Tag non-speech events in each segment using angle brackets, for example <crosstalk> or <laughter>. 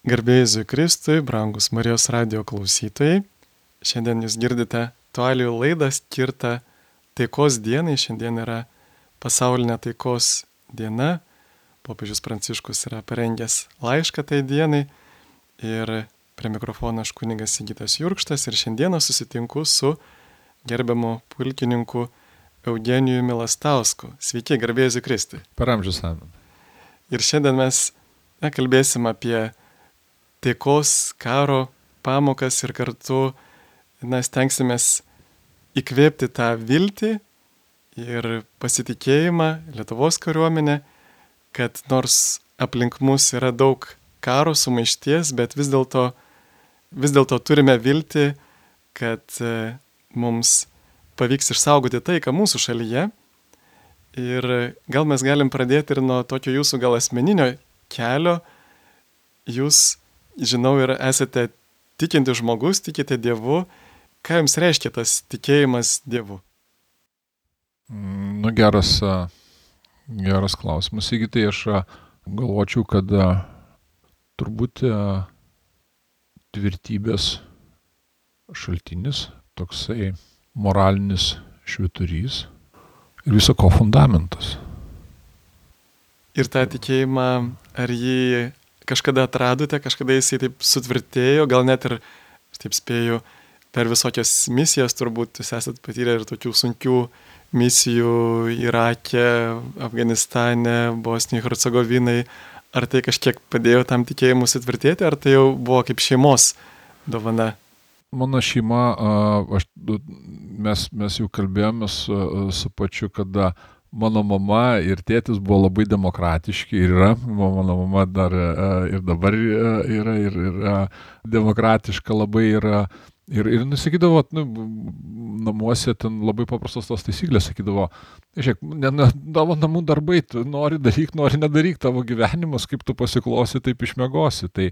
Garbėjai Kristui, brangus Marijos radio klausytojai. Šiandien jūs girdite aktualių laidą skirtą taikos dienai. Šiandien yra pasaulinė taikos diena. Popiežius Pranciškus yra parengęs laišką tai dienai. Ir prie mikrofono aš kuningas Sigitas Jurkštas ir šiandieną susitinku su gerbiamu pulkininku Eugenijumi Milastausku. Sveiki, garbėjai Kristui. Per amžius amen. Ir šiandien mes na, kalbėsim apie taikos, karo pamokas ir kartu na, stengsimės įkvėpti tą viltį ir pasitikėjimą Lietuvos kariuomenė, kad nors aplink mus yra daug karo sumaišties, bet vis dėlto vis dėlto turime viltį, kad e, mums pavyks išsaugoti taiką mūsų šalyje. Ir gal mes galim pradėti ir nuo tokio jūsų gal asmeninio kelio. Jūs žinau, ir esate tikinti žmogus, tikite Dievu. Ką jums reiškia tas tikėjimas Dievu? Nu, geras, geras klausimas. Įgytai aš galvočiau, kad turbūt tvirtybės šaltinis, toksai moralinis šviturys ir viso ko fundamentas. Ir tą tikėjimą, ar jį kažkada atradote, kažkada jisai taip sutvirtėjo, gal net ir, taip spėju, per visokias misijas turbūt jūs esat patyrę ir tokių sunkių misijų Irake, Afganistane, Bosnijoje, Hercegovinai. Ar tai kažkiek padėjo tam tikėjimui sutvirtėti, ar tai jau buvo kaip šeimos dovana? Mano šeima, aš, mes, mes jau kalbėjome su, pačiu, kada mano mama ir tėtis buvo labai demokratiški ir yra, mano mama dar ir dabar yra ir yra demokratiška labai yra. Ir, ir nusakydavo, nu, namuose ten labai paprastos tos taisyklės, sakydavo, žiūrėk, ne, ne, tavo namų darbai, tu nori daryk, nori nedaryk, tavo gyvenimas, kaip tu pasiklosi, taip išmėgosi. Tai,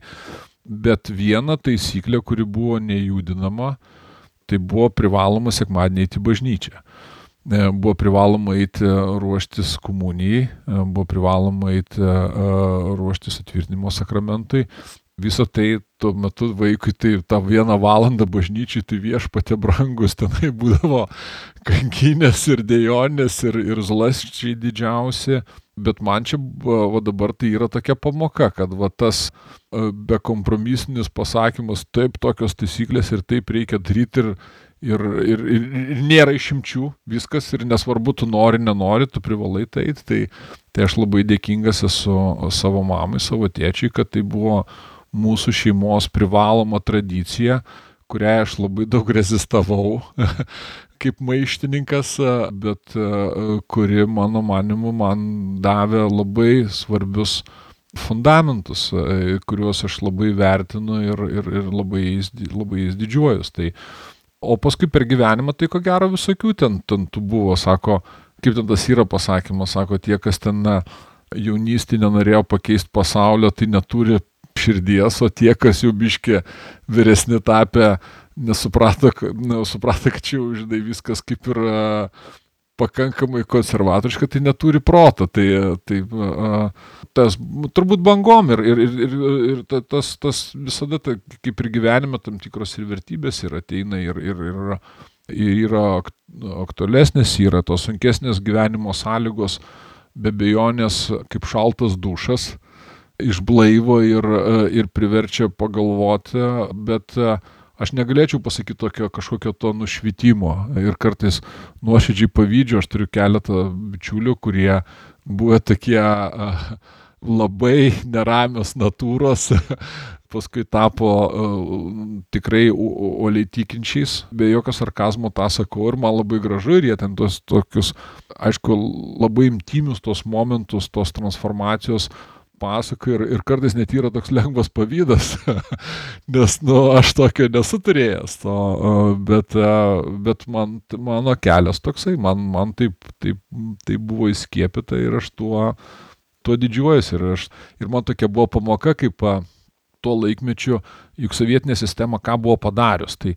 bet viena taisyklė, kuri buvo nejudinama, tai buvo privaloma sekmadienį į bažnyčią. E, buvo privaloma eiti ruoštis komunijai, e, buvo privaloma eiti e, ruoštis atvirtinimo sakramentui. Visą tai tuo metu vaikui tai tą vieną valandą bažnyčiai tai viešpatė brangus, tenai būdavo kankinės ir dėjonės ir, ir zlasčiai didžiausi. Bet man čia va, dabar tai yra tokia pamoka, kad va, tas bekompromisinis pasakymas, taip tokios taisyklės ir taip reikia daryti ir, ir, ir, ir, ir nėra išimčių, viskas ir nesvarbu, tu nori, nenori, tu privalai tai eiti. Tai, tai aš labai dėkingas esu savo mamai, savo tėčiai, kad tai buvo mūsų šeimos privaloma tradicija, kuriai aš labai daug rezistavau <laughs> kaip maištininkas, bet kuri mano manimu man davė labai svarbius fundamentus, kuriuos aš labai vertinu ir, ir, ir labai, labai jais didžiuojus. Tai O paskui per gyvenimą tai ko gero visokių ten, ten tų buvo, sako, kaip ten tas yra pasakymas, sako, tie, kas ten na, jaunystį nenorėjo pakeisti pasaulio, tai neturi širdies, o tie, kas jau biškė vyresni tapę, nesuprato, nesuprato kad čia jau, žinai, viskas kaip ir pakankamai konservatoriška, tai neturi proto. Tai, tai tas turbūt bangom ir, ir, ir, ir tas, tas visada, ta, kaip ir gyvenime, tam tikros ir vertybės ir ateina ir, ir, ir, ir yra aktualesnės, yra tos sunkesnės gyvenimo sąlygos, be bejonės kaip šaltas dušas išblaivo ir, ir priverčia pagalvoti, bet uh, aš negalėčiau pasakyti tokio kažkokio to nušvitimo ir kartais nuoširdžiai pavydžiu, aš turiu keletą bičiulių, kurie buvo tokie labai neramios natūros, <laughs> paskui tapo tikrai uoliai tikinčiais, be jokio sarkazmo tą sakau ir man labai gražu ir jie ten tos tokius, aišku, labai intimius tos momentus, tos transformacijos pasakoja ir, ir kartais net yra toks lengvas pavydas, <laughs> nes, nu, aš tokio nesu turėjęs, to, bet, bet man, mano kelias toksai, man, man taip, taip, taip buvo įskiepita ir aš tuo, tuo didžiuojuosi ir, aš, ir man tokia buvo pamoka, kaip tuo laikmečiu, juk sovietinė sistema ką buvo padarius, tai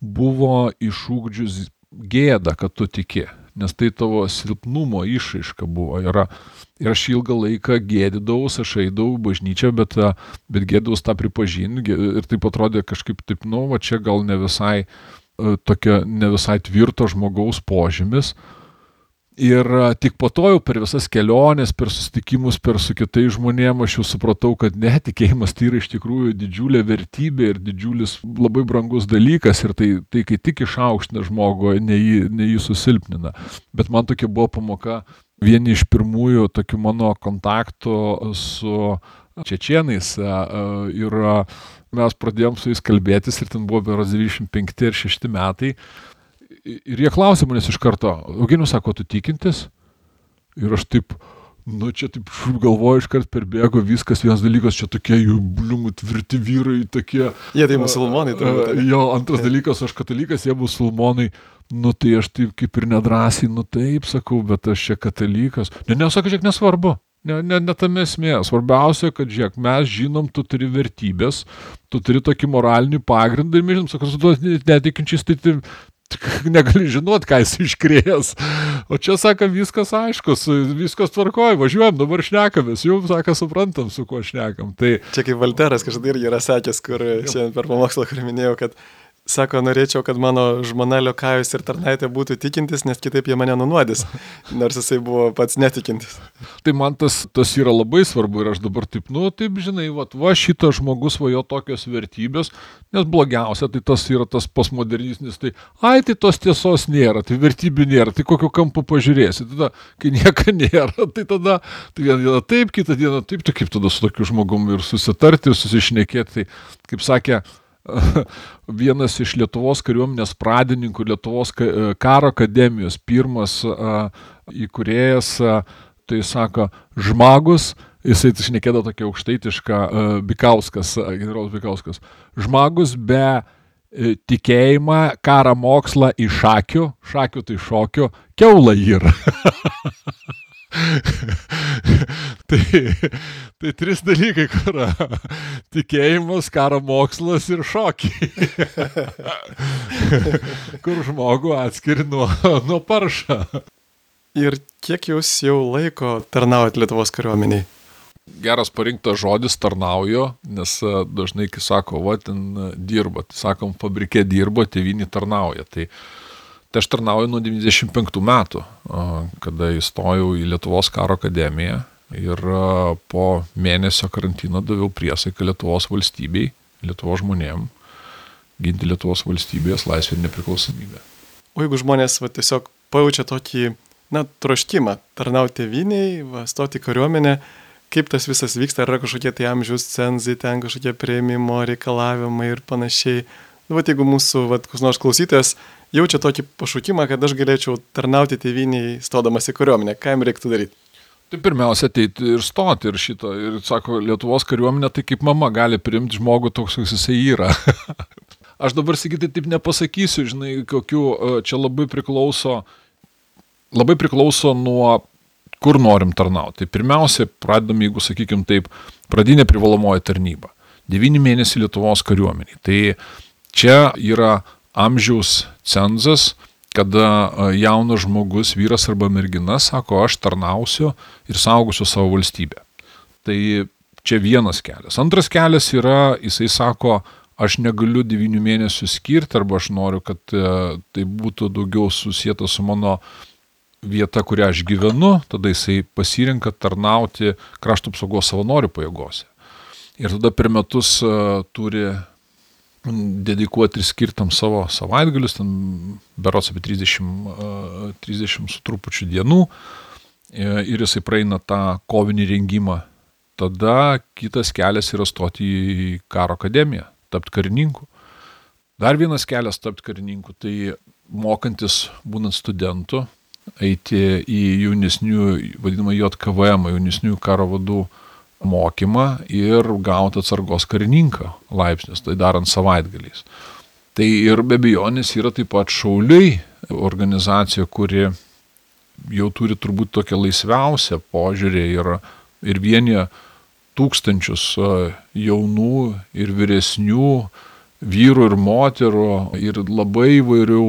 buvo išūkdžius gėda, kad tu tiki. Nes tai tavo silpnumo išraiška buvo. Yra, ir aš ilgą laiką gėdydavus, aš eidavau bažnyčią, bet, bet gėdydavus tą pripažinti ir taip atrodė kažkaip taip, nu, va čia gal ne visai tokia, ne visai tvirto žmogaus požymis. Ir tik po to jau per visas keliones, per susitikimus, per su kitais žmonėmis aš jau supratau, kad netikėjimas tai yra iš tikrųjų didžiulė vertybė ir didžiulis labai brangus dalykas ir tai, tai kai tik išaukština žmogų, ne jį, ne jį susilpnina. Bet man tokia buvo pamoka, vieni iš pirmųjų tokių mano kontaktų su čečienais ir mes pradėjom su jais kalbėtis ir ten buvo beros 25 ir 6 metai ir jie klausė manęs iš karto, Eugenijus sako, tu tikintis? Ir aš taip, nu čia taip galvoju, iškart perbėgo viskas, vienas dalykas, čia tokie jų bliumų tvirti vyrai, tokie. Jie tai musulmonai, turbūt. Jo, antras dalykas, aš katalikas, jie musulmonai. Nu tai aš taip kaip ir nedrasiai, nu taip sakau, bet aš čia katalikas. Ne, nesako, žiūrėk, nesvarbu. Ne, ne, ne tame esmė. Svarbiausia, kad, žiūrėk, mes žinom, tu turi vertybės, tu turi tokį moralinį pagrindą ir žinom, sakau, su tuo netikinčiais, tai, tai negali žinot, ką jis iškrėjęs. O čia, sako, viskas aiškus, viskas tvarkoja, važiuojam, dabar šnekamės, jau, sako, suprantam, su kuo šnekam. Tai... Čia kaip Valteras kažkada irgi yra sakęs, kur šiandien per pamokslą, kur minėjau, kad Sako, norėčiau, kad mano žmona Liokajus ir tarnaitė būtų tikintis, nes kitaip jie mane nunuodys, <laughs> nors jisai buvo pats netikintis. Tai man tas, tas yra labai svarbu ir aš dabar taip, nu, taip, žinai, va, va šitas žmogus va jo tokios vertybės, nes blogiausia, tai tas yra tas postmodernistinis, tai, ai, tai tos tiesos nėra, tai vertybių nėra, tai kokiu kampu pažiūrėsi, tada, kai nieko <laughs> nėra, tai tada, tai vieną dieną taip, kitą dieną taip, tai kaip tada su tokiu žmogumi ir susitarti, ir susišnekėti, tai, kaip sakė, <laughs> vienas iš Lietuvos kariuomenės pradininkų, Lietuvos karo akademijos, pirmas įkūrėjas, tai sako, žmogus, jisai išnekėda tokia aukštaitiška Bikauskas, generolas Bikauskas, žmogus be e, tikėjimą, karą mokslą iš šakių, šakių tai šokių, keula yra. <laughs> tai, tai trys dalykai, kur <laughs> tikėjimas, karo mokslas ir šokiai. <laughs> kur žmogų atskiri nuo, nuo paršą. Ir kiek jūs jau laiko tarnaujat Lietuvos kariuomeniai? Geras parinktas žodis tarnauju, nes e, dažnai, kai sako, va, ten e, dirba, tai sakom, fabrikė dirba, tėvinį tarnauja. Tai Tai aš tarnauju nuo 95 metų, kada įstojau į Lietuvos karo akademiją ir po mėnesio karantino daviau priesaiką Lietuvos valstybei, Lietuvos žmonėm, ginti Lietuvos valstybės laisvę ir nepriklausomybę. O jeigu žmonės va, tiesiog pajaučia tokį, na, troškimą tarnauti tėviniai, va, stoti kariuomenę, kaip tas visas vyksta, ar yra kažkokie tai amžiaus cenzai, ten kažkokie prieimimo reikalavimai ir panašiai. Nu, va, jeigu mūsų, va, kus nors klausytojas jaučia tokį pašaukimą, kad aš galėčiau tarnauti tėviniai, stodamas į kariuomenę. Ką jam reiktų daryti? Tai pirmiausia, ateiti ir stoti ir šito. Ir sako, Lietuvos kariuomenė tai kaip mama gali priimti žmogų toks, koks jisai yra. <laughs> aš dabar sakytai taip nepasakysiu, žinai, kokiu e, čia labai priklauso, labai priklauso nuo kur norim tarnauti. Tai pirmiausia, pradedam, jeigu sakykim taip, pradinė privalomoji tarnyba. 9 mėnesiai Lietuvos kariuomeniai. Tai čia yra amžiaus cenzas, kada jaunas žmogus, vyras arba mergina, sako, aš tarnausiu ir saugosiu savo valstybę. Tai čia vienas kelias. Antras kelias yra, jisai sako, aš negaliu devynių mėnesių skirti arba aš noriu, kad tai būtų daugiau susijęta su mano vieta, kurią aš gyvenu, tada jisai pasirinka tarnauti krašto apsaugos savanorių pajėgose. Ir tada per metus turi dedikuoti ir skirtam savo savaitgalius, ten berots apie 30, 30 su trupučiu dienų e, ir jisai praeina tą kovinį rengimą. Tada kitas kelias yra stoti į karo akademiją, tapti karininku. Dar vienas kelias tapti karininku, tai mokantis būnant studentu, eiti į jaunesnių, vadinamą JKVM, jaunesnių karo vadų mokymą ir gauti atsargos karininką laipsnius, tai darant savaitgaliais. Tai ir be abejonės yra taip pat šauliai organizacija, kuri jau turi turbūt tokią laisviausią požiūrį ir, ir vienyje tūkstančius jaunų ir vyresnių vyrų ir moterų ir labai įvairių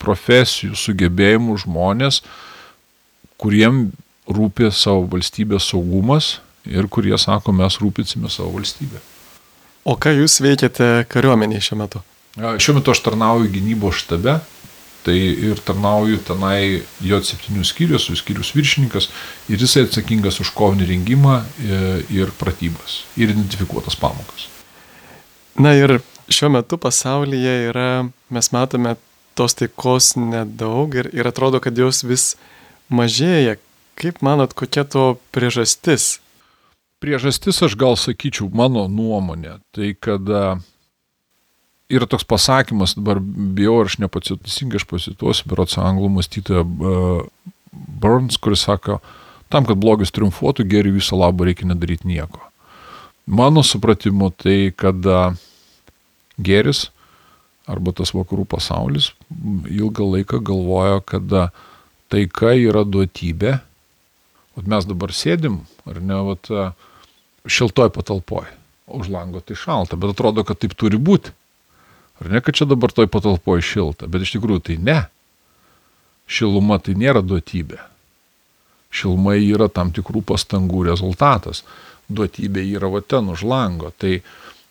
profesijų, sugebėjimų žmonės, kuriem rūpi savo valstybės saugumas ir kurie sako, mes rūpinsime savo valstybę. O ką jūs veikiate kariuomeniai šiuo metu? Šiuo metu aš tarnauju gynybos štabe, tai ir tarnauju tenai J7 skyrius, skyrius viršininkas ir jisai atsakingas už kovinį rengimą e, ir pratybas ir identifikuotas pamokas. Na ir šiuo metu pasaulyje yra, mes matome, tos taikos nedaug ir, ir atrodo, kad jos vis mažėja. Kaip manot, kokia to priežastis? Priežastis aš gal sakyčiau, mano nuomonė, tai kad yra toks pasakymas, dabar bijau, aš nepacituosiu, aš pacituosiu, berots anglų mąstytoja uh, Burns, kuris sako, tam, kad blogis triumfuotų, geriau viso labo reikia nedaryti nieko. Mano supratimu tai, kad uh, geris arba tas vakarų pasaulis ilgą laiką galvojo, kad uh, taika yra duotybė. Vat mes dabar sėdim, ar ne, vat, šiltoj patalpoj. Už lango tai šalta, bet atrodo, kad taip turi būti. Ar ne, kad čia dabar toj patalpoje šilta, bet iš tikrųjų tai ne. Šiluma tai nėra duotybė. Šiluma yra tam tikrų pastangų rezultatas. Duotybė yra va ten už lango. Tai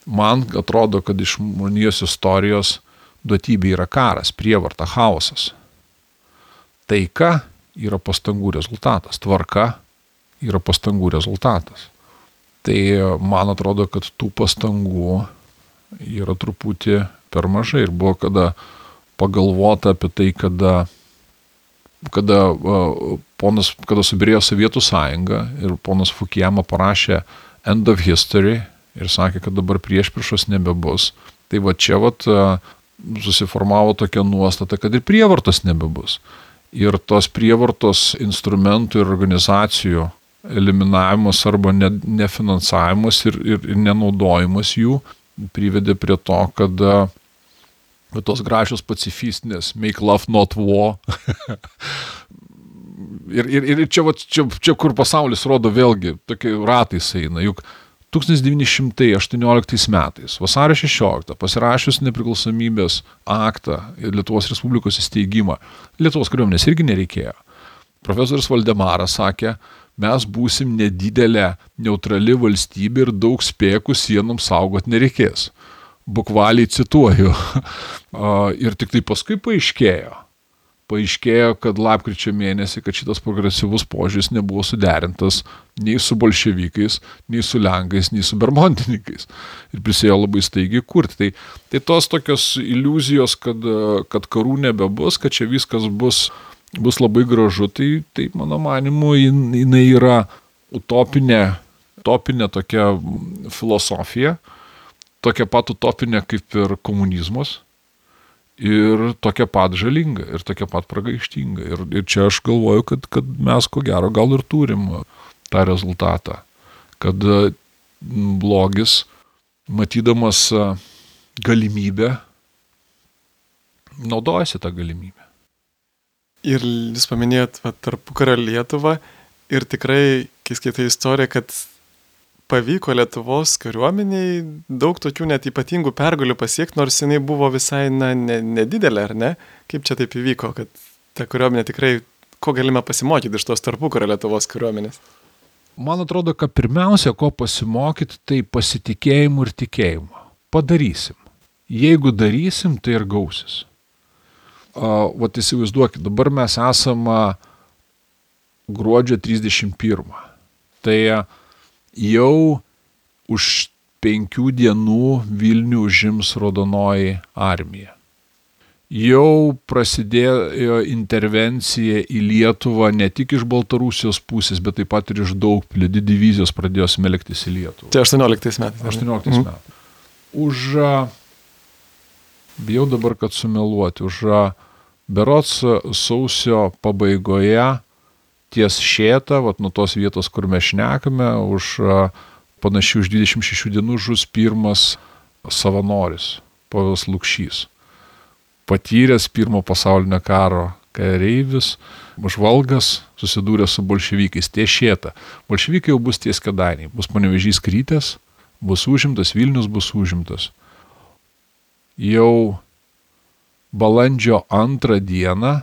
man atrodo, kad iš žmonijos istorijos duotybė yra karas, prievarta, chaosas. Taika yra pastangų rezultatas. Tvarka yra pastangų rezultatas. Tai man atrodo, kad tų pastangų yra truputį per mažai ir buvo kada pagalvota apie tai, kada, kada, ponas, kada subirėjo Sovietų sąjunga ir ponas Fukijama parašė End of History ir sakė, kad dabar priešpriešos nebebus. Tai va čia vat susiformavo tokia nuostata, kad ir prievartos nebebus. Ir tos prievartos instrumentų ir organizacijų eliminavimas arba nefinansavimas ir, ir, ir nenaudojimas jų privedė prie to, kad tos gražios pacifistinės make love not war. <laughs> ir, ir, ir čia, va, čia, čia, kur pasaulis rodo vėlgi, tokie ratai eina, juk 1918 metais, vasario 16, pasirašius nepriklausomybės aktą ir Lietuvos Respublikos įsteigimą, Lietuvos kariuomenės irgi nereikėjo. Profesorius Valdemaras sakė, mes būsim nedidelė neutrali valstybė ir daug spėkų sienoms saugot nereikės bukvaliai cituoju. <laughs> Ir tik tai paskui paaiškėjo, paaiškėjo, kad lapkričio mėnesį, kad šitas progresyvus požiūris nebuvo suderintas nei su bolševikais, nei su lenkais, nei su bermontininkais. Ir prisėjo labai staigiai kurti. Tai, tai tos tokios iliuzijos, kad, kad karų nebebus, kad čia viskas bus, bus labai gražu, tai, tai mano manimu, jinai yra utopinė, utopinė tokia filosofija tokia pat utopinė kaip ir komunizmas ir tokia pat žalinga ir tokia pat pragaištinga. Ir, ir čia aš galvoju, kad, kad mes ko gero gal ir turim tą rezultatą, kad blogis, matydamas galimybę, naudojasi tą galimybę. Ir jūs paminėjot tarpu karą Lietuvą ir tikrai, kai skaitai istoriją, kad pavyko Lietuvos kariuomeniai daug tokių net ypatingų pergalių pasiekti, nors jinai buvo visai na, ne, nedidelė, ar ne? Kaip čia taip įvyko, kad ta kariuomenė tikrai, ko galime pasimokyti iš tos tarpukario Lietuvos kariuomenės? Man atrodo, kad pirmiausia, ko pasimokyti, tai pasitikėjimų ir tikėjimo. Padarysim. Jeigu darysim, tai ir gausis. Vat įsivaizduokit, dabar mes esame gruodžio 31. Tai jau už penkių dienų Vilnių užims Rodonoji armija. Jau prasidėjo intervencija į Lietuvą ne tik iš Baltarusijos pusės, bet taip pat ir iš daug plėdi divizijos pradėjo smelktis į Lietuvą. Tai 18 metais. 18 mhm. metais. Už, bijau dabar, kad sumeluoti, už berots sausio pabaigoje ties šėta, vat nuo tos vietos, kur mes šnekame, už panašiai už 26 dienų žus pirmas savanoris, Povilas Lukšys. Patyręs pirmo pasaulinio karo kareivis, žvalgas, susidūrė su bolševikais, ties šėta. Bolševikai jau bus ties kadainiai, bus panevežys krytės, bus užimtas, Vilnius bus užimtas. Jau balandžio antrą dieną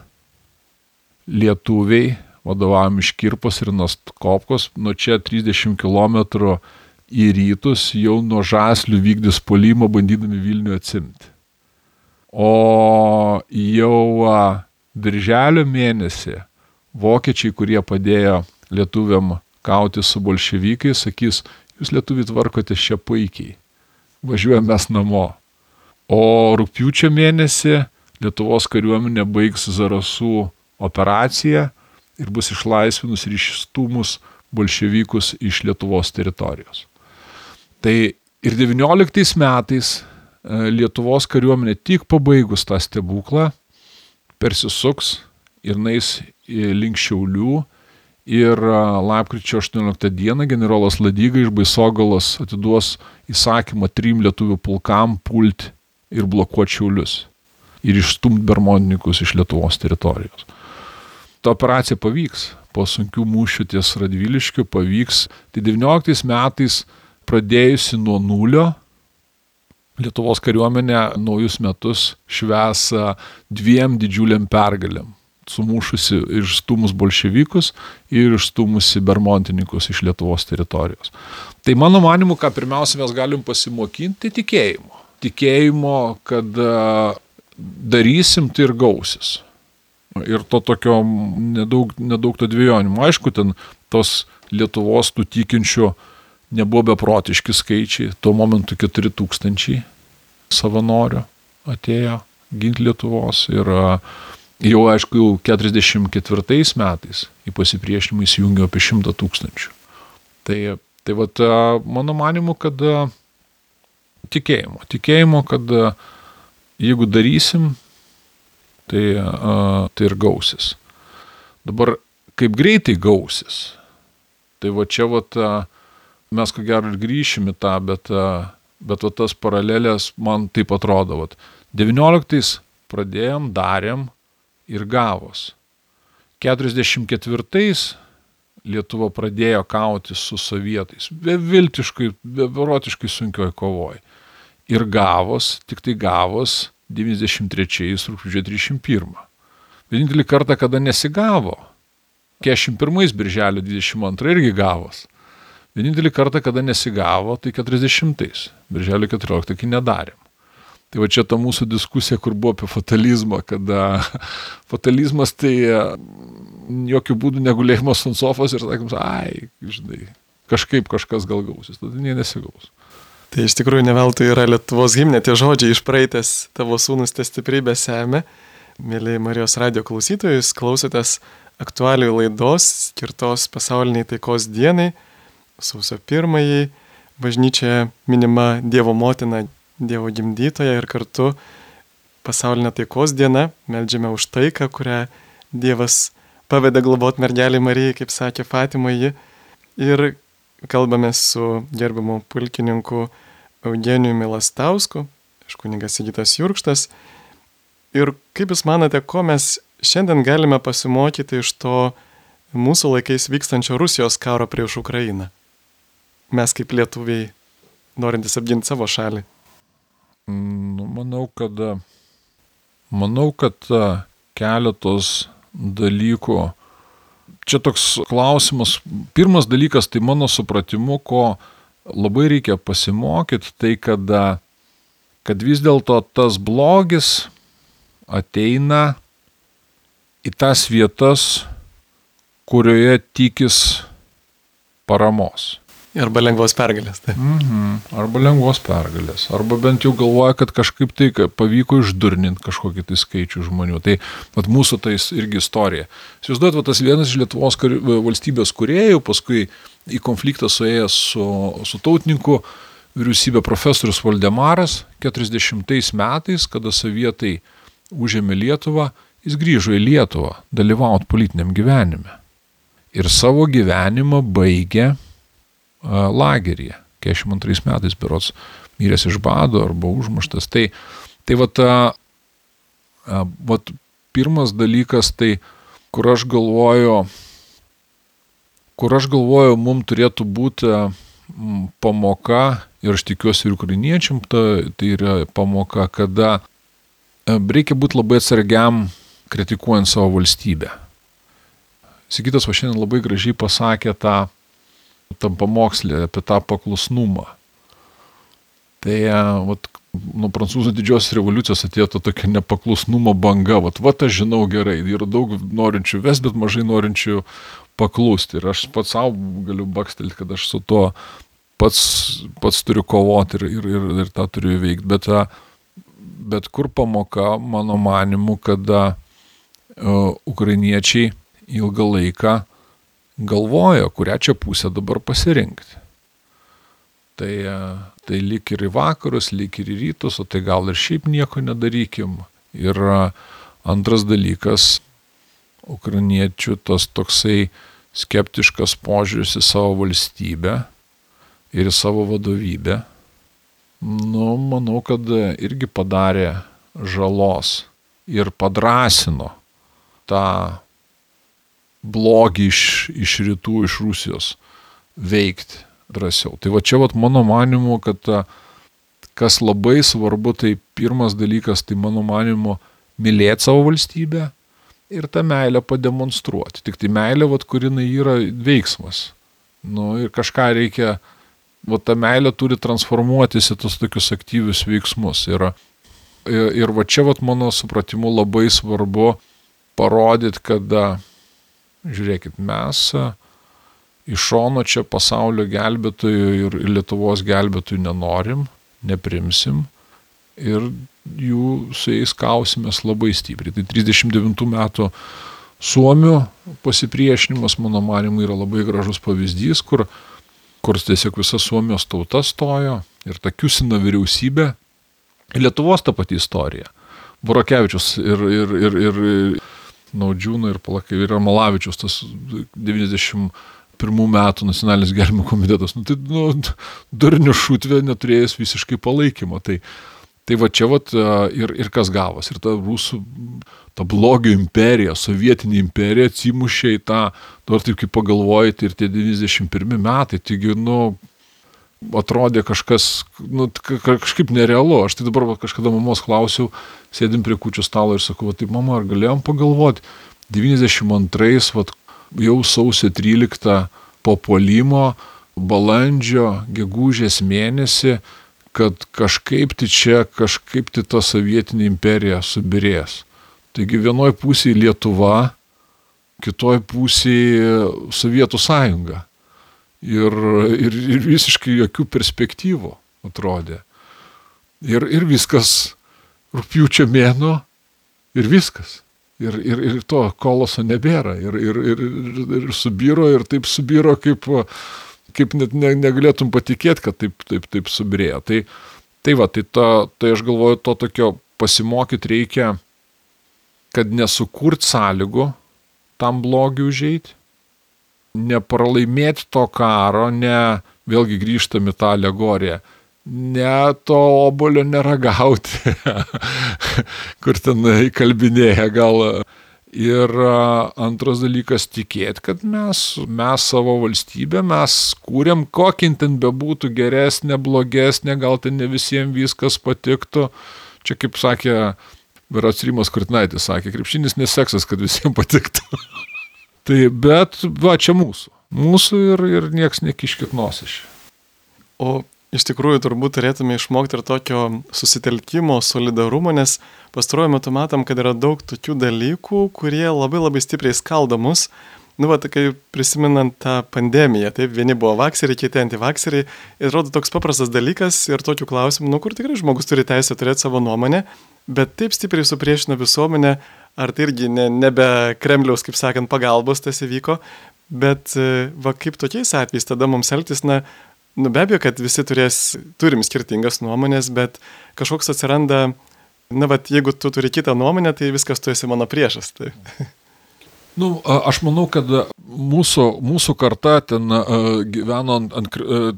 lietuviai, vadovavom iš Kirpos ir Nostkopkos, nuo čia 30 km į rytus jau nuo žaslių vykdys polimą bandydami Vilnių atsimti. O jau birželio mėnesį vokiečiai, kurie padėjo lietuviam kauti su bolševikais, sakys, jūs lietuviai tvarkotės čia puikiai, važiuojame mes namo. O rūpiučio mėnesį Lietuvos kariuomenė baigs Zarasų operaciją ir bus išlaisvinus ir išstumus bolševikus iš Lietuvos teritorijos. Tai ir 19 metais e, Lietuvos kariuomenė tik pabaigus tą stebuklą persisuks ir nais link Šiaulių ir lapkričio 18 dieną generolas Ladyga iš Baisogalos atiduos įsakymą trim lietuvių pulkam pulti ir blokuoti Šiaulius ir išstumti bermondininkus iš Lietuvos teritorijos. Ta operacija pavyks, po sunkių mūšių ties Radviliškiu pavyks. Tai 19 metais pradėjusi nuo nulio, Lietuvos kariuomenė naujus metus šves dviem didžiuliam pergalėm sumušusi ir išstumus bolševikus ir išstumusi bermontininkus iš Lietuvos teritorijos. Tai mano manimu, ką pirmiausia mes galim pasimokinti, tai tikėjimo. Tikėjimo, kad darysim tai ir gausis. Ir to tokio nedaug, nedaug to dviejonimo. Aišku, ten tos Lietuvos tų tikinčių nebuvo beprotiški skaičiai. Tuo momentu 4000 savanorių atėjo ginti Lietuvos ir uh, Jau aišku, jau 44 metais į pasipriešinimą įsijungė apie 100 tūkstančių. Tai, tai vat, mano manimu, kad tikėjimo, tikėjimo, kad jeigu darysim, tai, tai ir gausis. Dabar kaip greitai gausis, tai va čia vat, mes ko gero ir grįšim į tą, bet, bet va tas paralelės man taip atrodo. Vat, 19 pradėjom, darėm, ir gavos. 44 Lietuva pradėjo kauti su sovietais, beviltiškai, beverotiškai sunkioj kovoj. Ir gavos, tik tai gavos 93 rūpžio 31. Vienintelį kartą, kada nesigavo, 41 birželio 22 irgi gavos. Vienintelį kartą, kada nesigavo, tai 40 birželio 14 kai nedarėm. Tai va čia ta mūsų diskusija, kur buvo apie fatalizmą, kada <laughs> fatalizmas tai e, jokių būdų negulėjimas ant sofos ir sakymas, ai, žinai, kažkaip kažkas gal gausis, tada nie nesigaus. Tai iš tikrųjų neveltui yra Lietuvos gimnė tie žodžiai išpraeitęs tavo sūnus te stiprybė semia. Mėly Marijos radio klausytojus, klausotės aktualių laidos skirtos pasauliniai taikos dienai. Sausio pirmąjį bažnyčia minima Dievo motina Dievo gimdytoja ir kartu pasaulinė taikos diena, melžiame už taiką, kurią Dievas pavedė globot mergelį Marijai, kaip sakė Fatimoji. Ir kalbame su gerbiamu pulkininku Eugenijumi Lastausku, iš kunigas Sigitas Jurkštas. Ir kaip Jūs manote, ko mes šiandien galime pasimokyti iš to mūsų laikais vykstančio Rusijos karo prieš Ukrainą? Mes kaip lietuviai, norintys apginti savo šalį. Nu, manau, kad, manau, kad keletos dalykų. Čia toks klausimas. Pirmas dalykas, tai mano supratimu, ko labai reikia pasimokyti, tai kad, kad vis dėlto tas blogis ateina į tas vietas, kurioje tikis paramos. Arba lengvos pergalės. Tai. Mhm. Arba lengvos pergalės. Arba bent jau galvoja, kad kažkaip tai pavyko išdurninti kažkokį tai skaičių žmonių. Tai vat, mūsų tai irgi istorija. Įsivaizduot, tas vienas iš Lietuvos valstybės kuriejų, paskui į konfliktą suėjęs su, su tautininku vyriausybė profesorius Valdemaras 40 metais, kada sovietai užėmė Lietuvą, jis grįžo į Lietuvą dalyvauti politiniam gyvenime. Ir savo gyvenimą baigė lageryje. 42 metais berots miręs iš bado arba užmuštas. Tai, tai vat, vat pirmas dalykas, tai kur aš galvoju, kur aš galvoju, mums turėtų būti pamoka, ir aš tikiuosi ir ukrainiečiam, ta, tai yra pamoka, kada reikia būti labai atsargiam kritikuojant savo valstybę. Sigitas va šiandien labai gražiai pasakė tą, tam pamokslį apie tą paklusnumą. Tai vat, nuo prancūzų didžiosios revoliucijos atėjo ta tokia nepaklusnumo banga. Vat, vat aš žinau gerai, yra daug norinčių ves, bet mažai norinčių paklusti. Ir aš pats savo galiu bakstelti, kad aš su tuo pats, pats turiu kovoti ir, ir, ir, ir tą turiu įveikti. Bet, bet kur pamoka, mano manimu, kada uh, ukrainiečiai ilgą laiką galvojo, kurią čia pusę dabar pasirinkti. Tai, tai lyg ir į vakarus, lyg ir į rytus, o tai gal ir šiaip nieko nedarykim. Ir antras dalykas, ukrainiečių tas toksai skeptiškas požiūris į savo valstybę ir į savo vadovybę, nu, manau, kad irgi padarė žalos ir padrasino tą blogį iš, iš rytų, iš Rusijos veikti drąsiau. Tai va čia vat mano manimu, kad kas labai svarbu, tai pirmas dalykas, tai mano manimu, mylėti savo valstybę ir tą meilę pademonstruoti. Tik tai meilė, vat, kur jinai yra veiksmas. Nu, ir kažką reikia, vat, ta meilė turi transformuotis į tos tokius aktyvius veiksmus. Ir, ir, ir va čia, vat, mano supratimu, labai svarbu parodyti, kad žiūrėkit, mes iš šono čia pasaulio gelbėtojų ir Lietuvos gelbėtojų nenorim, neprimsim ir jų su jais kausimės labai stipriai. Tai 39 metų Suomių pasipriešinimas, mano manimu, yra labai gražus pavyzdys, kur, kur tiesiog visa Suomijos tauta stojo ir ta Kiusina vyriausybė. Lietuvos ta pati istorija. Burakevičius ir, ir, ir, ir Naudžiūno ir Palakai ir Malavičius, tas 91 metų nacionalinis gelbėjimo komitetas, nu, tai nu, durnių šutvė neturėjęs visiškai palaikymo. Tai, tai va čia vat, ir, ir kas gavos. Ir ta rusų, ta blogio imperija, sovietinė imperija atsimušė į tą, dabar taip kaip pagalvojate, ir tie 91 metai, taigi, nu, atrodė kažkas, nu, kažkaip nerealu. Aš tai dabar kažkada mamos klausiau, sėdim prie kučių stalo ir sakau, tai mama, ar galėjom pagalvoti, 92, vat, jau sausio 13 po polimo, balandžio, gegužės mėnesį, kad kažkaip tai čia, kažkaip tai ta sovietinė imperija subirės. Taigi vienoj pusėje Lietuva, kitoj pusėje Sovietų sąjunga ir, ir, ir visiškai jokių perspektyvų atrodė. Ir, ir viskas, rūpiučio mėno ir viskas. Ir, ir, ir to koloso nebėra. Ir, ir, ir, ir subiro, ir taip subiro, kaip, kaip net ne, negalėtum patikėti, kad taip, taip, taip subirėjo. Tai, tai va, tai, ta, tai aš galvoju, to tokio pasimokyti reikia, kad nesukurt sąlygų tam blogiu užeiti, nepralaimėti to karo, ne, vėlgi grįžtami tą alegoriją, ne to obolio neragauti, <laughs> kur ten įkalbinėja gal. Ir antras dalykas tikėti, kad mes, mes savo valstybę, mes kūrėm, kokį ten bebūtų geresnė, blogesnė, gal ten ne visiems viskas patiktų. Čia kaip sakė Verats Rimas Kurtinaitis, sakė, krepšinis neseksas, kad visiems patiktų. <laughs> Tai bet, va, čia mūsų. Mūsų ir, ir nieks nekiškit nosiš. O iš tikrųjų turbūt turėtume išmokti ir tokio susitelkimo, solidarumo, nes pastaruoju metu matom, kad yra daug tokių dalykų, kurie labai labai stipriai skaldo mus. Nu, va, kai prisimenant tą pandemiją, taip, vieni buvo vakseriai, kiti antivakseriai, ir atrodo toks paprastas dalykas ir tokių klausimų, nu, kur tikrai žmogus turi teisę turėti savo nuomonę, bet taip stipriai supriešina visuomenę, ar tai irgi ne, nebe Kremliaus, kaip sakant, pagalbos tas įvyko, bet e, va kaip tokiais atvejais tada mums elgtis, na, nu be abejo, kad visi turės, turim skirtingas nuomonės, bet kažkoks atsiranda, na, va, jeigu tu turi kitą nuomonę, tai viskas tu esi mano priešas. Tai. <laughs> Nu, aš manau, kad mūsų, mūsų karta ten uh, gyveno ant, ant uh,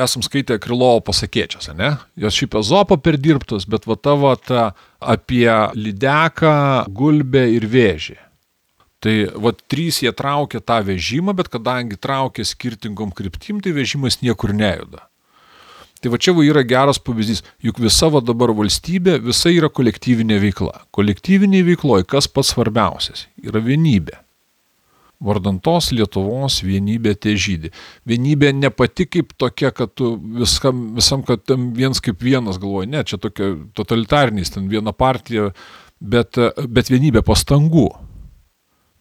esam skaitę Krilovo pasakėčias, ne? Jos šiaip ezopo perdirbtos, bet va tavo ta apie lydeką, gulbę ir vėžį. Tai va trys jie traukia tą vežimą, bet kadangi traukia skirtingom kryptim, tai vežimas niekur nejuda. Tai va čia va yra geras pavyzdys, juk visa va dabar valstybė, visa yra kolektyvinė veikla. Kolektyvinė veikloje kas pats svarbiausias yra vienybė. Vardantos Lietuvos vienybė te žydį. Vienybė ne pati kaip tokia, kad tu viskam, visam, kad tam viens kaip vienas galvoji, ne, čia tokia totalitarnys, ten viena partija, bet, bet vienybė pastangų.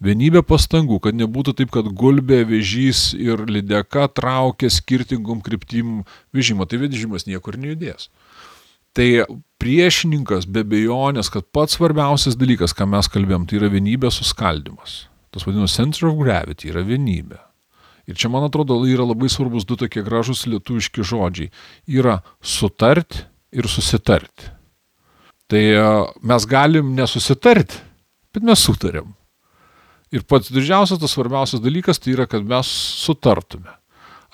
Vienybė pastangų, kad nebūtų taip, kad gulbė, vežys ir lydeka traukia skirtingom kryptim vežimą, tai vežimas niekur nejudės. Tai priešininkas be bejonės, kad pats svarbiausias dalykas, ką mes kalbėjom, tai yra vienybės suskaldimas. Tas vadinamas center of gravity yra vienybė. Ir čia, man atrodo, yra labai svarbus du tokie gražus lietuviški žodžiai. Yra sutarti ir susitarti. Tai mes galim nesusitarti, bet mes sutarėm. Ir pats didžiausias, tas svarbiausias dalykas tai yra, kad mes sutartume.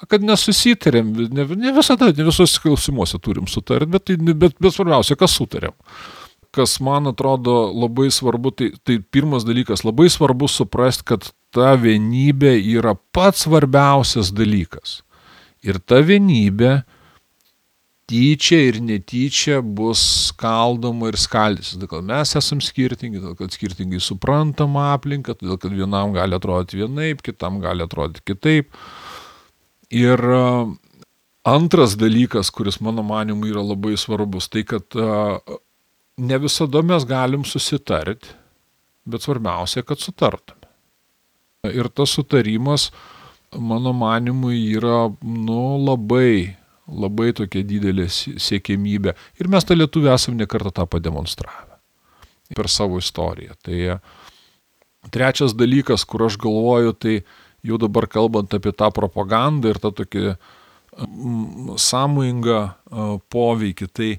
Kad nesusitarėm, ne, ne visada, ne visos klausimuose turim sutarti, bet, tai, bet, bet svarbiausia, kas sutarėm. Kas man atrodo labai svarbu, tai, tai pirmas dalykas, labai svarbu suprasti, kad ta vienybė yra pats svarbiausias dalykas. Ir ta vienybė tyčia ir netyčia bus skaldoma ir skaldysis. Todėl, mes esam skirtingi, todėl, kad skirtingai suprantam aplinką, todėl, kad vienam gali atrodyti vienaip, kitam gali atrodyti kitaip. Ir antras dalykas, kuris mano manimu yra labai svarbus, tai kad ne visada mes galim susitarti, bet svarbiausia, kad sutartume. Ir tas sutarimas, mano manimu, yra nu, labai labai tokia didelė siekėmybė. Ir mes tą lietuvį esam nekartą tą pademonstravę per savo istoriją. Tai trečias dalykas, kur aš galvoju, tai jau dabar kalbant apie tą propagandą ir tą tokį sąmoingą poveikį, tai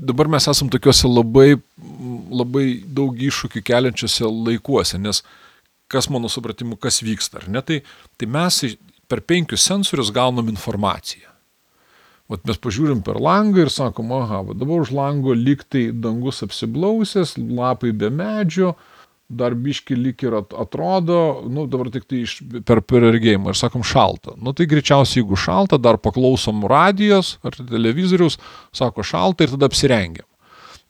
dabar mes esam tokiuose labai, labai daug iššūkių keliančiose laikuose, nes kas mano supratimu, kas vyksta, ar ne, tai, tai mes per penkius sensorius gaunam informaciją. Vat mes pažiūrim per langą ir sakom, aha, va dabar už lango liktai dangus apsiblausęs, lapai be medžio, dar biški lik ir atrodo, nu dabar tik tai iš, per perregėjimą ir sakom šalta. Nu tai greičiausiai, jeigu šalta, dar paklausom radijos ar televizorius, sako šalta ir tada apsirengiam.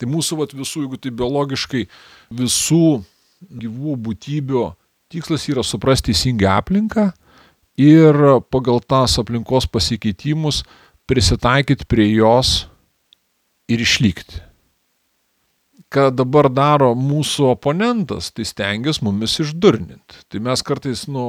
Tai mūsų vat, visų, jeigu tai biologiškai, visų gyvų būtybių tikslas yra suprasti teisingą aplinką, ir pagal tas aplinkos pasikeitimus prisitaikyti prie jos ir išlikti. Ką dabar daro mūsų oponentas, tai stengiasi mumis išdurninti. Tai mes kartais, nu,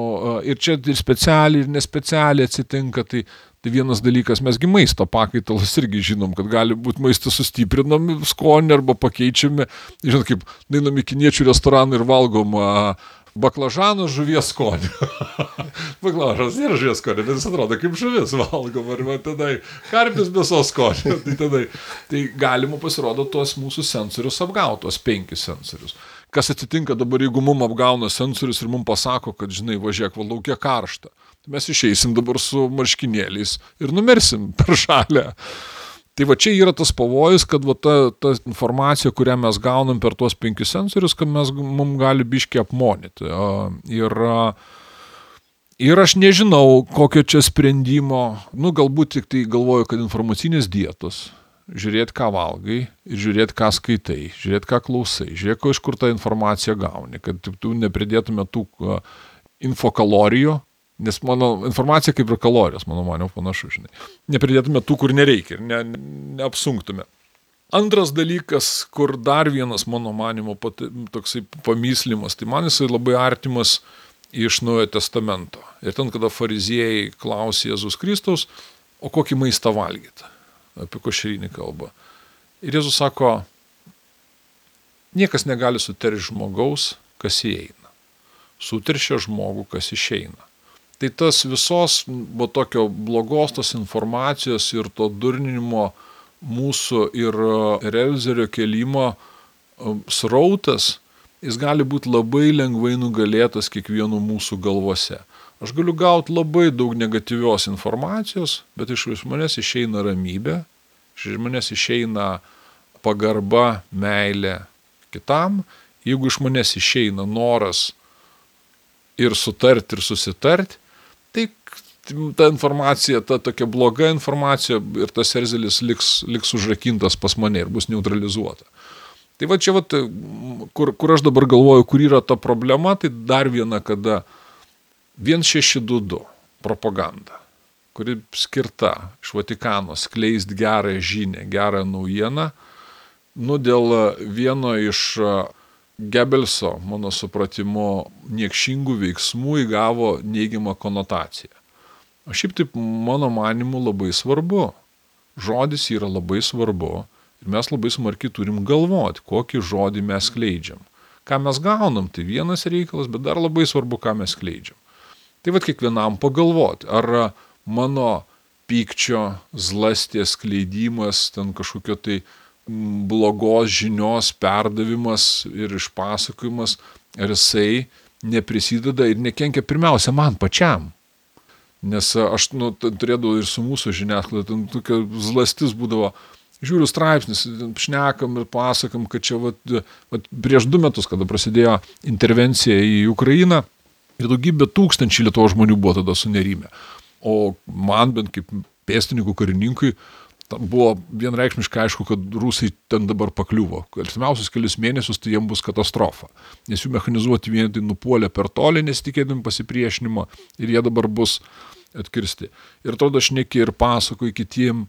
ir čia ir specialiai, ir nespecialiai atsitinka, tai, tai vienas dalykas, mesgi maisto pakaitalus irgi žinom, kad gali būti maistas sustiprinami skonį arba pakeičiami. Žinot, kaip dainam į kiniečių restoraną ir valgom uh, baklažanų žuvies skonį. <laughs> Baklažas nėra žuvies skonį, bet jis atrodo kaip žuvis valgom, arba tada karpis mėsos skonį. <laughs> tai, tada, tai galima pasirodo tuos mūsų sensorius apgauti, tuos penkis sensorius. Kas atsitinka dabar, jeigu mum apgauna sensorius ir mum pasako, kad, žinai, važiuok, va laukia karšta. Mes išeisim dabar su marškinėliais ir numersim per šalę. Tai va čia yra tas pavojus, kad va ta, ta informacija, kurią mes gaunam per tuos penkis sensorius, kad mes, mums gali biški apmonyti. Ir, ir aš nežinau, kokio čia sprendimo, nu galbūt tik tai galvoju, kad informacinės dietos, žiūrėti, ką valgai žiūrėti, ką skaitai, žiūrėti, ką klausai, žiūrėti, iš kur tą informaciją gauni, kad tu nepridėtume tų infokalorijų, Nes mano informacija kaip ir kalorijos, mano manio, panašu, žinai. Nepridėtume tų, kur nereikia ir ne, neapsunktume. Antras dalykas, kur dar vienas mano manimo pat, toksai pamyslimas, tai man jisai labai artimas iš Naujojo testamento. Ir ten, kada fariziejai klausė Jėzus Kristaus, o kokį maistą valgyti, apie košerinį kalbą. Ir Jėzus sako, niekas negali suteršti žmogaus, kas įeina. Suteršia žmogų, kas išeina. Tai tas visos, buvo tokio blogos tos informacijos ir to durninimo mūsų ir e, Relzerio kelimo e, srautas, jis gali būti labai lengvai nugalėtas kiekvieno mūsų galvose. Aš galiu gauti labai daug negatyvios informacijos, bet iš manęs išeina ramybė, iš manęs išeina pagarba, meilė kitam, jeigu iš manęs išeina noras ir sutarti, ir susitarti, ta informacija, ta tokia bloga informacija ir tas erzelis liks, liks užrakintas pas mane ir bus neutralizuota. Tai va čia, va, kur, kur aš dabar galvoju, kur yra ta problema, tai dar viena, kada 1622 propaganda, kuri skirta iš Vatikano skleisti gerą žinę, gerą naujieną, nu dėl vieno iš Gebelso, mano supratimu, niekšingų veiksmų įgavo neigiamą konotaciją. O šiaip taip, mano manimu, labai svarbu. Žodis yra labai svarbu ir mes labai smarkiai turim galvoti, kokį žodį mes kleidžiam. Ką mes gaunam, tai vienas reikalas, bet dar labai svarbu, ką mes kleidžiam. Tai vad kiekvienam pagalvoti, ar mano pykčio, zlastės kleidimas, ten kažkokio tai blogos žinios perdavimas ir išpasakojimas, ar jisai neprisideda ir nekenkia pirmiausia man pačiam. Nes aš nu, turėdavau ir su mūsų žiniasklaida, ten tokia zlastis būdavo, žiūriu straipsnis, šnekam ir pasakam, kad čia vat, vat, prieš du metus, kada prasidėjo intervencija į Ukrainą, ir daugybė tūkstančių Lietuvo žmonių buvo tada sunerime. O man bent kaip pėstininkų karininkui, buvo vienreikšmiškai aišku, kad rusai ten dabar pakliuvo. Artimiausius kelius mėnesius tai jiems bus katastrofa. Nes jų mechanizuoti vienetai nupuolė per tolį, nesitikėdami pasipriešinimo ir jie dabar bus atkirsti. Ir tada aš neki ir pasakoju kitiem.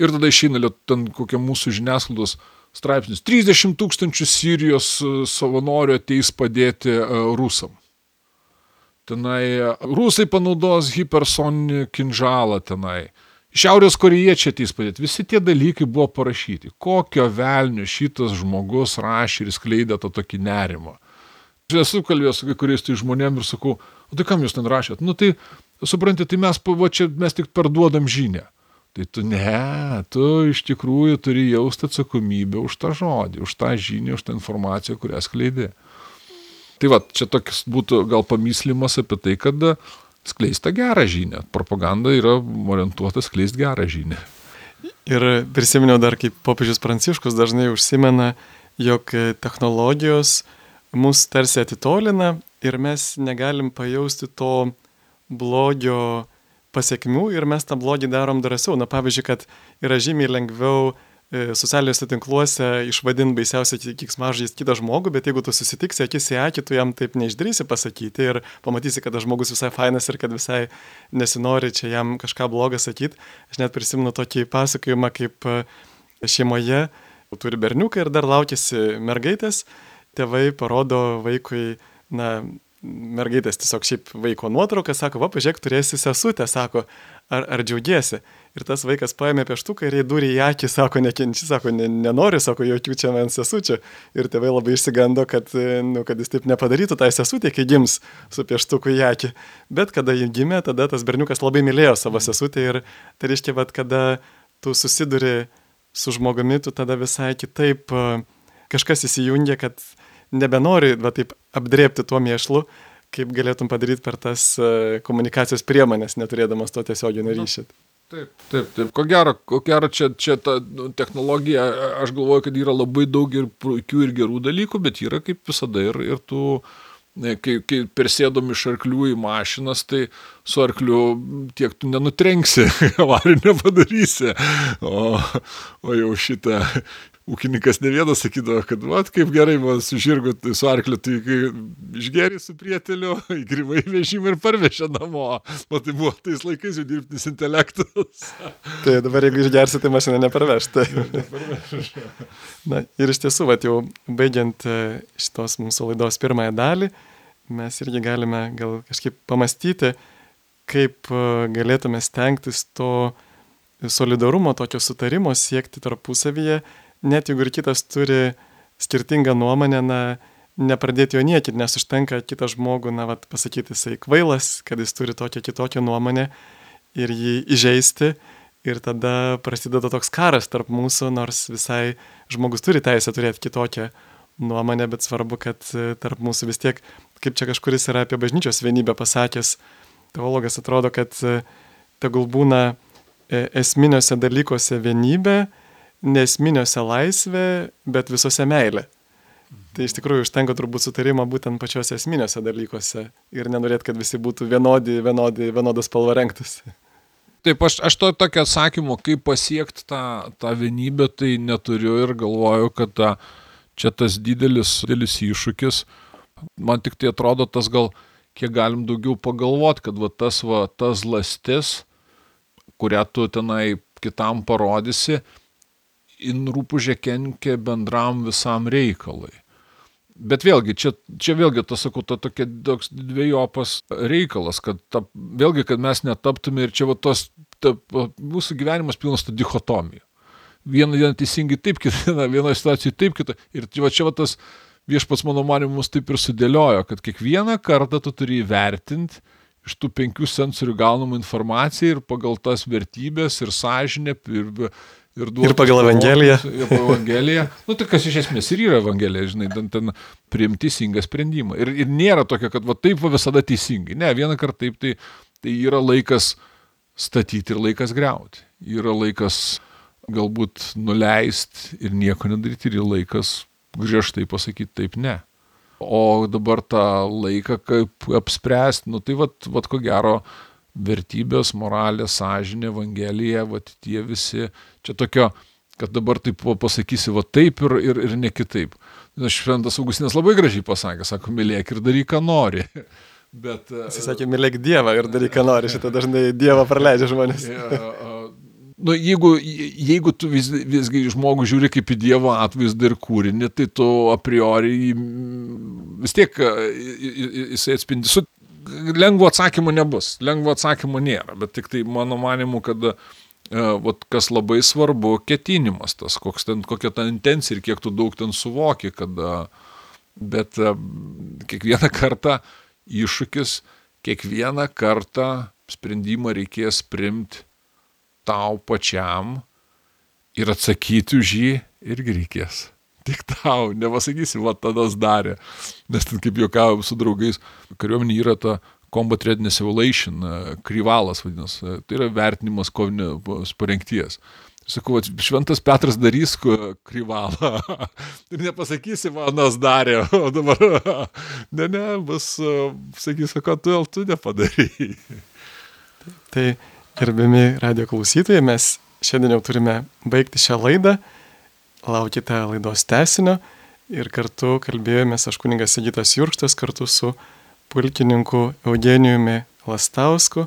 Ir tada išeina ten kokia mūsų žiniasklaidos straipsnis. 30 tūkstančių Sirijos e, savanorių ateis padėti e, rusam. Tenai e, rusai panaudos hipersoninį kinžalą tenai. Šiaurės korejiečiai ateis padėti. Visi tie dalykai buvo parašyti. Kokio velnio šitas žmogus rašė ir skleidė tą tokį nerimą. Aš esu kalbėjęs su kai kuriais tai žmonėm ir sakau, o tai kam jūs ten rašėt? Nu tai supranti, tai mes, va, čia, mes tik parduodam žinę. Tai tu ne, tu iš tikrųjų turi jausti atsakomybę už tą žodį, už tą žinią, už tą informaciją, kurią skleidė. Tai va, čia toks būtų gal pamyslimas apie tai, kad skleista gerą žinią. Propaganda yra orientuota skleisti gerą žinią. Ir prisiminiau dar, kaip popiežius Pranciškus dažnai užsimena, jog technologijos mus tarsi atitolina ir mes negalim pajausti to blogio pasiekmių ir mes tą blogį darom drąsiau. Na pavyzdžiui, kad yra žymiai lengviau e, socialiniuose tinkluose išvadinti baisiausiai kiksmažais kitą žmogų, bet jeigu tu susitiksi akis į akį, tu jam taip neišdrysi pasakyti ir pamatysi, kad tas žmogus visai fainas ir kad visai nesinori čia jam kažką blogą sakyti. Aš net prisimenu tokį pasakojimą, kaip e, šeimoje turi berniuką ir dar laukėsi mergaitės, tėvai parodo vaikui, na, mergaitės tiesiog šiaip vaiko nuotrauką, sako, va, pažiūrėk, turėsi sesutę, sako, ar, ar džiaugiesi. Ir tas vaikas paėmė pieštuką ir jį durė į akį, sako, nekenči, sako, ne, nenori, sako, jokių čia man sesučių. Ir tėvai labai išsigando, kad, nu, kad jis taip nepadarytų tai sesutė, kai gims su pieštuku į akį. Bet kada jį gimė, tada tas berniukas labai mylėjo savo sesutę ir tai reiškia, kad kada tu susiduri su žmogumi, tu tada visai kitaip kažkas įsijungia, kad nebenori va taip apdrėpti tuo mėšlu, kaip galėtum padaryti per tas e, komunikacijos priemonės, neturėdamas to tiesioginio nu, ryšio. Taip, taip, taip. Ko gero, ko gero čia, čia ta nu, technologija, aš galvoju, kad yra labai daug ir puikių ir gerų dalykų, bet yra kaip visada ir, ir tų, kai, kai persėdom iš arklių į mašinas, tai su arkliu tiek tu nenutrenksi, <laughs> avarijų nepadarysi. O, o jau šitą ūkininkas ne vienas sakydavo, kad, vat, kaip gerai man su žirgu, tai su arkliu, tai išgeri su prieteliu, <laughs> įgrįvai vežimą ir parvešė namo. O tai buvo tais laikais jau dirbtinis intelektas. <laughs> tai dabar jeigu išgersi, tai mašina neparvežta. <laughs> Na ir iš tiesų, vat, jau baigiant e, šitos mūsų laidos pirmąją dalį, mes irgi galime gal kažkaip pamastyti, kaip e, galėtume stengtis to solidarumo, tokio sutarimo siekti tarpusavyje net jeigu ir kitas turi skirtingą nuomonę, na, nepradėti jo niekit, nes užtenka kitą žmogų, na, vat, pasakyti, jisai kvailas, kad jis turi tokią kitokią nuomonę ir jį įžeisti. Ir tada prasideda toks karas tarp mūsų, nors visai žmogus turi teisę turėti kitokią nuomonę, bet svarbu, kad e, tarp mūsų vis tiek, kaip čia kažkuris yra apie bažnyčios vienybę pasakęs, teologas atrodo, kad e, tegul būna e, esminiuose dalykuose vienybė, nesminiuose laisvė, bet visose meilė. Tai iš tikrųjų užtenka turbūt sutarimo būtent pačiose esminėse dalykuose ir nenorėt, kad visi būtų vienodi, vienodi, vienodas spalva renktus. Taip, aš, aš to tokio atsakymo, kaip pasiekti tą, tą vienybę, tai neturiu ir galvoju, kad ta, čia tas didelis, didelis iššūkis, man tik tai atrodo tas gal, kiek galim daugiau pagalvoti, kad va, tas, va, tas lastis, kurią tu tenai kitam parodysi, in rūpužė kenkia bendram visam reikalui. Bet vėlgi, čia, čia vėlgi, tas sakau, ta tokia toks dviejopas reikalas, kad ta, vėlgi, kad mes netaptume ir čia va tos, ta, mūsų gyvenimas pilnas tų dichotomijų. Viena diena teisingai taip, kita <laughs> viena situacija taip, kita. Ir va čia va tas viešpats mano manimus taip ir sudėliojo, kad kiekvieną kartą tu turi įvertinti iš tų penkių sensorių gaunamą informaciją ir pagal tas vertybės ir sąžinę ir Ir, ir pagal Evangeliją. Ir pagal Evangeliją. <laughs> Nu, tai kas iš esmės ir yra Evangelija, žinai, ten, ten priimti teisingą sprendimą. Ir, ir nėra tokia, kad va taip va visada teisingai. Ne, vieną kartą taip, tai, tai yra laikas statyti ir laikas greuti. Yra laikas galbūt nuleisti ir nieko nedaryti, ir laikas griežtai pasakyti taip ne. O dabar tą laiką kaip apspręsti, nu tai vad, vad ko gero, vertybės, moralė, sąžinė, evangelija, va tie visi, čia tokio, kad dabar taip pasakysi, va taip ir, ir, ir ne kitaip. Šventas Augustinas labai gražiai pasakė, sako, mylėk ir daryk, ką nori. <laughs> Bet, Jis sakė, mylėk Dievą ir daryk, ką nori, šitą dažnai Dievą praleidžia žmonės. <laughs> Nu, jeigu, jeigu tu vis, visgi žmogų žiūri kaip į Dievo atvaizdą ir kūrinį, tai tu a priori vis tiek jisai atspindi. Su lengvo atsakymo nebus, lengvo atsakymo nėra, bet tik tai mano manimu, kad e, vat, kas labai svarbu, ketinimas tas, ten, kokia ta intencija ir kiek tu daug ten suvoki, kad, bet e, kiekvieną kartą iššūkis, kiekvieną kartą sprendimą reikės primti tau pačiam ir atsakyti už jį irgi reikės. Tik tau, nepasakysi, va tada darė. Nes ten kaip juokavom su draugais, kariuomenė yra ta Combat Readiness Evaluation, e, kryvalas vadinasi, e, tai yra vertinimas kovinės parengties. Sakau, šventas Petras darys kryvalą. <laughs> Ir nepasakysi, manas darė, <laughs> o dabar, <laughs> ne, ne, bus, e, sakysi, kad tu, tu nepadarėjai. Tai, gerbiami radio klausytojai, mes šiandien jau turime baigti šią laidą laukite laidos tesinio ir kartu kalbėjomės aš kuningas Sigitas Jurkštas kartu su pulkininku Eugenijumi Lastausku.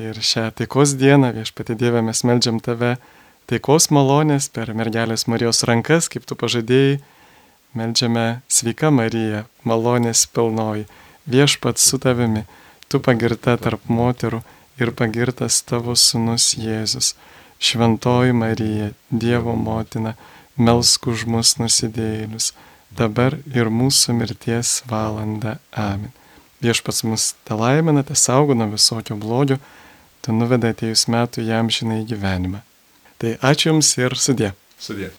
Ir šią taikos dieną viešpatė Dievę mes melžiam tave taikos malonės per mergelės Marijos rankas, kaip tu pažadėjai. Meldžiame sveika Marija, malonės pilnoji, viešpat su tavimi, tu pagirta tarp moterų ir pagirtas tavo sunus Jėzus. Šventoji Marija, Dievo motina, melsk už mus nusidėjėlius, dabar ir mūsų mirties valanda. Amen. Viešpats mus te laimina, te saugo nuo visokio blogio, tu nuveda atėjus metų jam žinai gyvenimą. Tai ačiū Jums ir sudė. Sudė.